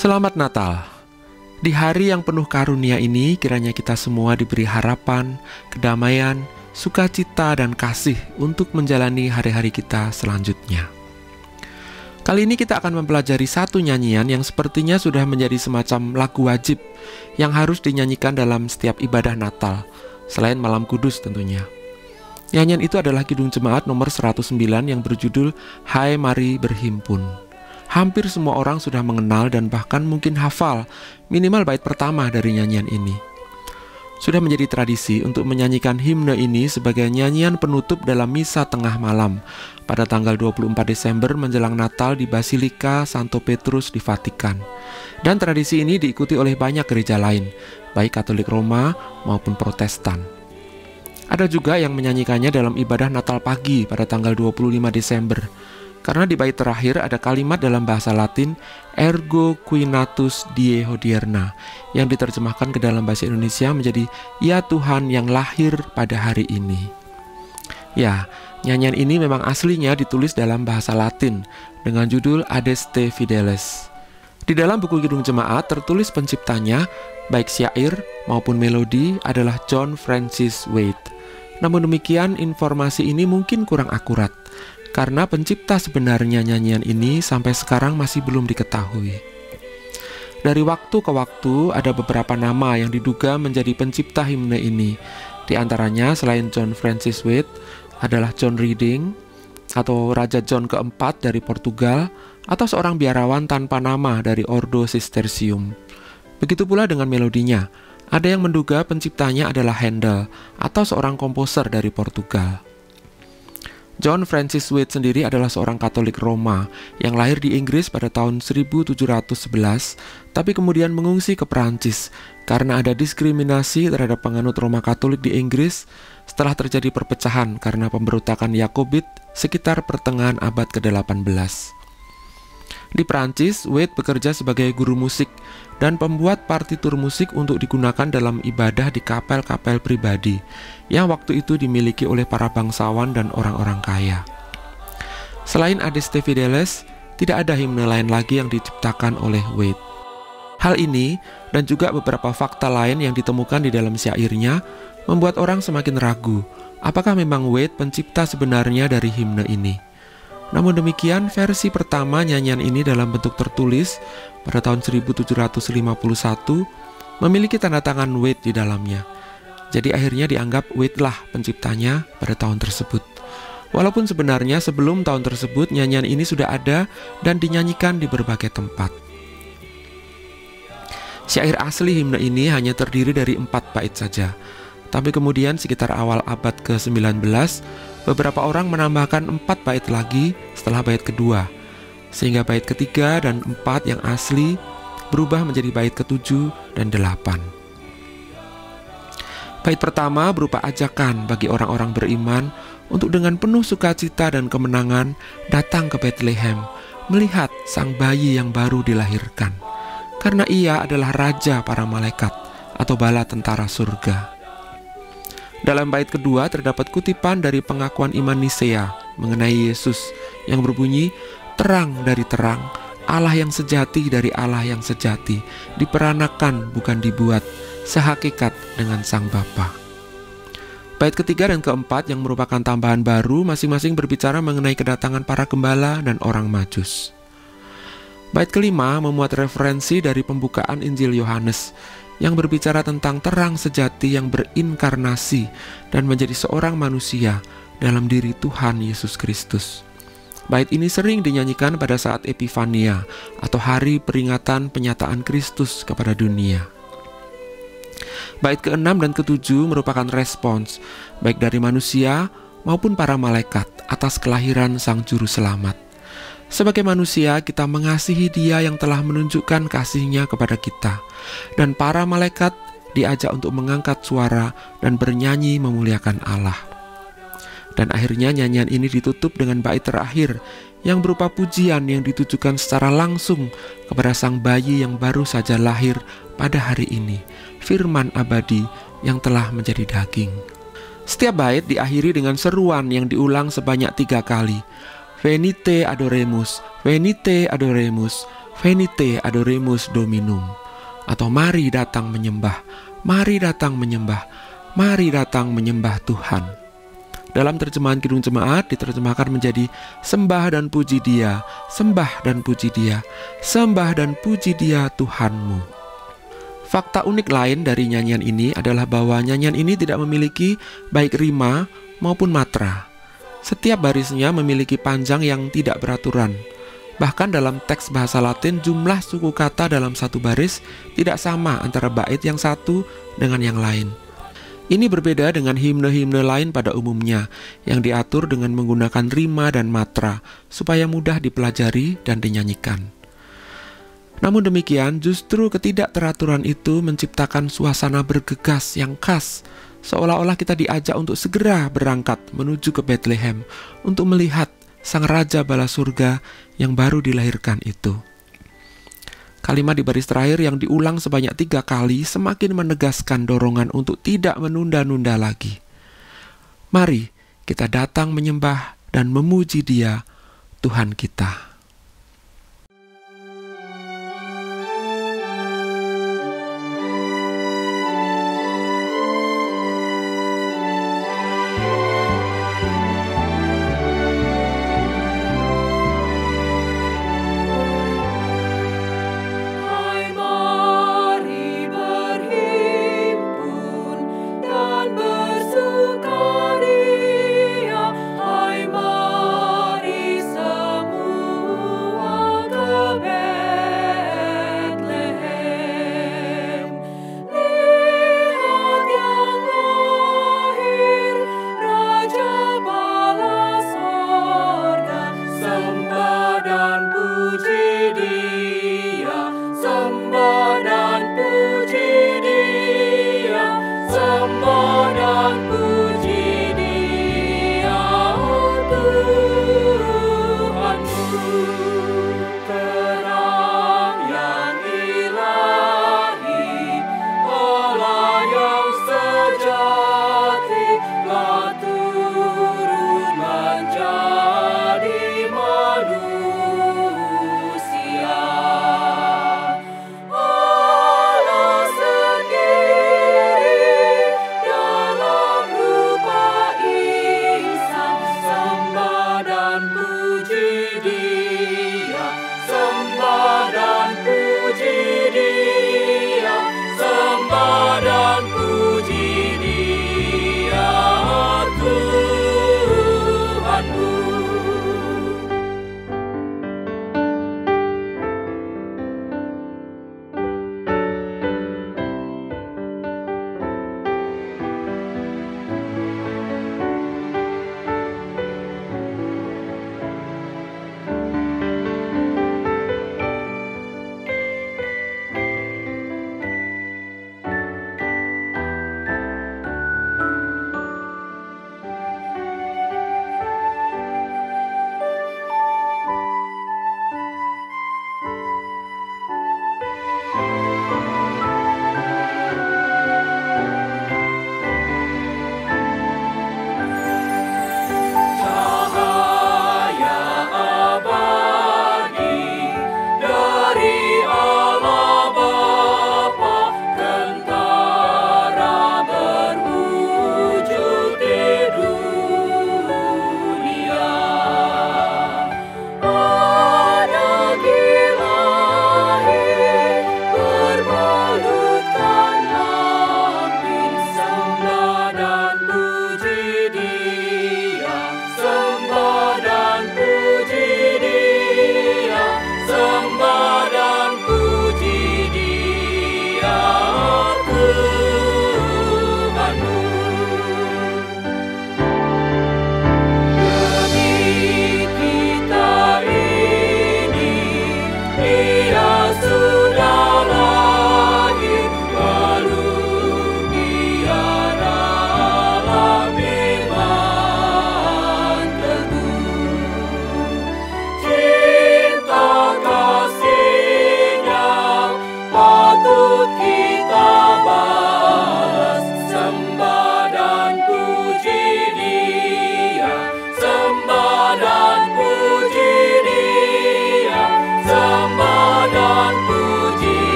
Selamat Natal. Di hari yang penuh karunia ini, kiranya kita semua diberi harapan, kedamaian, sukacita, dan kasih untuk menjalani hari-hari kita selanjutnya. Kali ini kita akan mempelajari satu nyanyian yang sepertinya sudah menjadi semacam lagu wajib yang harus dinyanyikan dalam setiap ibadah Natal, selain malam kudus tentunya. Nyanyian itu adalah Kidung Jemaat nomor 109 yang berjudul Hai Mari Berhimpun. Hampir semua orang sudah mengenal dan bahkan mungkin hafal minimal bait pertama dari nyanyian ini. Sudah menjadi tradisi untuk menyanyikan himne ini sebagai nyanyian penutup dalam misa tengah malam pada tanggal 24 Desember menjelang Natal di Basilika Santo Petrus di Vatikan. Dan tradisi ini diikuti oleh banyak gereja lain, baik Katolik Roma maupun Protestan. Ada juga yang menyanyikannya dalam ibadah Natal pagi pada tanggal 25 Desember karena di bait terakhir ada kalimat dalam bahasa Latin ergo quinatus die hodierna yang diterjemahkan ke dalam bahasa Indonesia menjadi ya Tuhan yang lahir pada hari ini. Ya, nyanyian ini memang aslinya ditulis dalam bahasa Latin dengan judul Adeste Fideles. Di dalam buku Kidung Jemaat tertulis penciptanya, baik syair maupun melodi adalah John Francis Wade. Namun demikian, informasi ini mungkin kurang akurat karena pencipta sebenarnya nyanyian ini sampai sekarang masih belum diketahui. Dari waktu ke waktu ada beberapa nama yang diduga menjadi pencipta himne ini. Di antaranya selain John Francis Wade adalah John Reading atau Raja John keempat dari Portugal atau seorang biarawan tanpa nama dari Ordo Cistercium. Begitu pula dengan melodinya. Ada yang menduga penciptanya adalah Handel atau seorang komposer dari Portugal. John Francis Wade sendiri adalah seorang Katolik Roma yang lahir di Inggris pada tahun 1711, tapi kemudian mengungsi ke Perancis karena ada diskriminasi terhadap penganut Roma Katolik di Inggris setelah terjadi perpecahan karena pemberontakan Yakobit sekitar pertengahan abad ke-18. Di Prancis, Wade bekerja sebagai guru musik dan pembuat partitur musik untuk digunakan dalam ibadah di kapel-kapel pribadi yang waktu itu dimiliki oleh para bangsawan dan orang-orang kaya. Selain Adeste Fideles, tidak ada himne lain lagi yang diciptakan oleh Wade. Hal ini dan juga beberapa fakta lain yang ditemukan di dalam syairnya membuat orang semakin ragu apakah memang Wade pencipta sebenarnya dari himne ini. Namun demikian, versi pertama nyanyian ini dalam bentuk tertulis pada tahun 1751 memiliki tanda tangan Wade di dalamnya. Jadi akhirnya dianggap Wade lah penciptanya pada tahun tersebut. Walaupun sebenarnya sebelum tahun tersebut nyanyian ini sudah ada dan dinyanyikan di berbagai tempat. Syair asli himne ini hanya terdiri dari empat bait saja. Tapi kemudian sekitar awal abad ke-19, beberapa orang menambahkan empat bait lagi setelah bait kedua, sehingga bait ketiga dan empat yang asli berubah menjadi bait ketujuh dan delapan. Bait pertama berupa ajakan bagi orang-orang beriman untuk dengan penuh sukacita dan kemenangan datang ke Bethlehem melihat sang bayi yang baru dilahirkan. Karena ia adalah raja para malaikat atau bala tentara surga. Dalam bait kedua terdapat kutipan dari pengakuan iman Nisea mengenai Yesus yang berbunyi, terang dari terang, Allah yang sejati dari Allah yang sejati, diperanakan bukan dibuat, sehakikat dengan Sang Bapa. Bait ketiga dan keempat yang merupakan tambahan baru masing-masing berbicara mengenai kedatangan para gembala dan orang majus. Bait kelima memuat referensi dari pembukaan Injil Yohanes yang berbicara tentang terang sejati yang berinkarnasi dan menjadi seorang manusia dalam diri Tuhan Yesus Kristus. Bait ini sering dinyanyikan pada saat Epifania atau hari peringatan penyataan Kristus kepada dunia. Bait ke-6 dan ke-7 merupakan respons baik dari manusia maupun para malaikat atas kelahiran Sang Juru Selamat. Sebagai manusia, kita mengasihi Dia yang telah menunjukkan kasihnya kepada kita, dan para malaikat diajak untuk mengangkat suara dan bernyanyi memuliakan Allah. Dan akhirnya nyanyian ini ditutup dengan bait terakhir yang berupa pujian yang ditujukan secara langsung kepada sang bayi yang baru saja lahir pada hari ini, firman abadi yang telah menjadi daging. Setiap bait diakhiri dengan seruan yang diulang sebanyak tiga kali, Venite adoremus, venite adoremus, Venite adoremus dominum atau mari datang menyembah, mari datang menyembah, mari datang menyembah Tuhan. Dalam terjemahan Kidung Jemaat diterjemahkan menjadi sembah dan puji dia, sembah dan puji dia, sembah dan puji dia Tuhanmu. Fakta unik lain dari nyanyian ini adalah bahwa nyanyian ini tidak memiliki baik rima maupun matra. Setiap barisnya memiliki panjang yang tidak beraturan. Bahkan dalam teks bahasa Latin, jumlah suku kata dalam satu baris tidak sama antara bait yang satu dengan yang lain. Ini berbeda dengan himne-himne lain pada umumnya, yang diatur dengan menggunakan rima dan matra, supaya mudah dipelajari dan dinyanyikan. Namun demikian, justru ketidakteraturan itu menciptakan suasana bergegas yang khas, seolah-olah kita diajak untuk segera berangkat menuju ke Bethlehem untuk melihat sang raja bala surga yang baru dilahirkan itu. Kalimat di baris terakhir yang diulang sebanyak tiga kali semakin menegaskan dorongan untuk tidak menunda-nunda lagi. Mari kita datang menyembah dan memuji Dia, Tuhan kita.